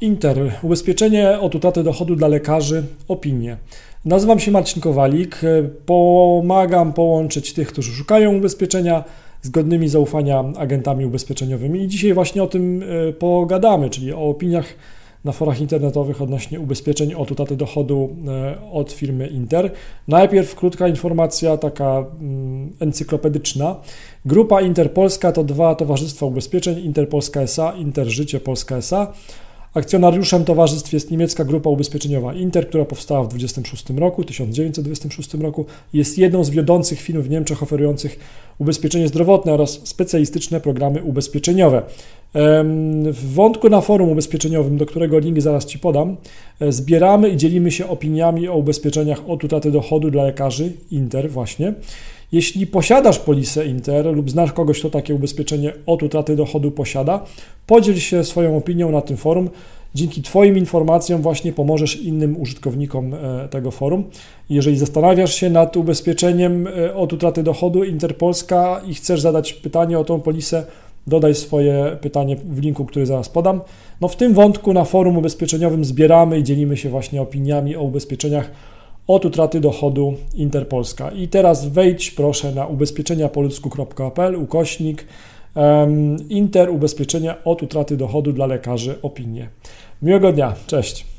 Inter. Ubezpieczenie od utraty dochodu dla lekarzy. Opinie. Nazywam się Marcin Kowalik. Pomagam połączyć tych, którzy szukają ubezpieczenia z godnymi zaufania agentami ubezpieczeniowymi. I dzisiaj właśnie o tym e, pogadamy, czyli o opiniach na forach internetowych odnośnie ubezpieczeń od utraty dochodu e, od firmy Inter. Najpierw krótka informacja, taka mm, encyklopedyczna. Grupa Inter Polska to dwa towarzystwa ubezpieczeń: Inter Polska SA, Inter Życie Polska SA. Akcjonariuszem towarzystw jest niemiecka grupa ubezpieczeniowa Inter, która powstała w 26 roku, 1926 roku. Jest jedną z wiodących firm w Niemczech oferujących ubezpieczenie zdrowotne oraz specjalistyczne programy ubezpieczeniowe. W wątku na forum ubezpieczeniowym, do którego link zaraz Ci podam, e, zbieramy i dzielimy się opiniami o ubezpieczeniach od utraty dochodu dla lekarzy Inter właśnie. Jeśli posiadasz polisę Inter lub znasz kogoś, kto takie ubezpieczenie od utraty dochodu posiada, podziel się swoją opinią na tym forum. Dzięki Twoim informacjom właśnie pomożesz innym użytkownikom e, tego forum. Jeżeli zastanawiasz się nad ubezpieczeniem e, od utraty dochodu Interpolska i chcesz zadać pytanie o tą polisę, dodaj swoje pytanie w linku, który zaraz podam. No w tym wątku na forum ubezpieczeniowym zbieramy i dzielimy się właśnie opiniami o ubezpieczeniach od utraty dochodu Interpolska. I teraz wejdź proszę na ubezpieczeniapoludzku.pl ukośnik Inter ubezpieczenia od utraty dochodu dla lekarzy opinie. Miłego dnia, cześć.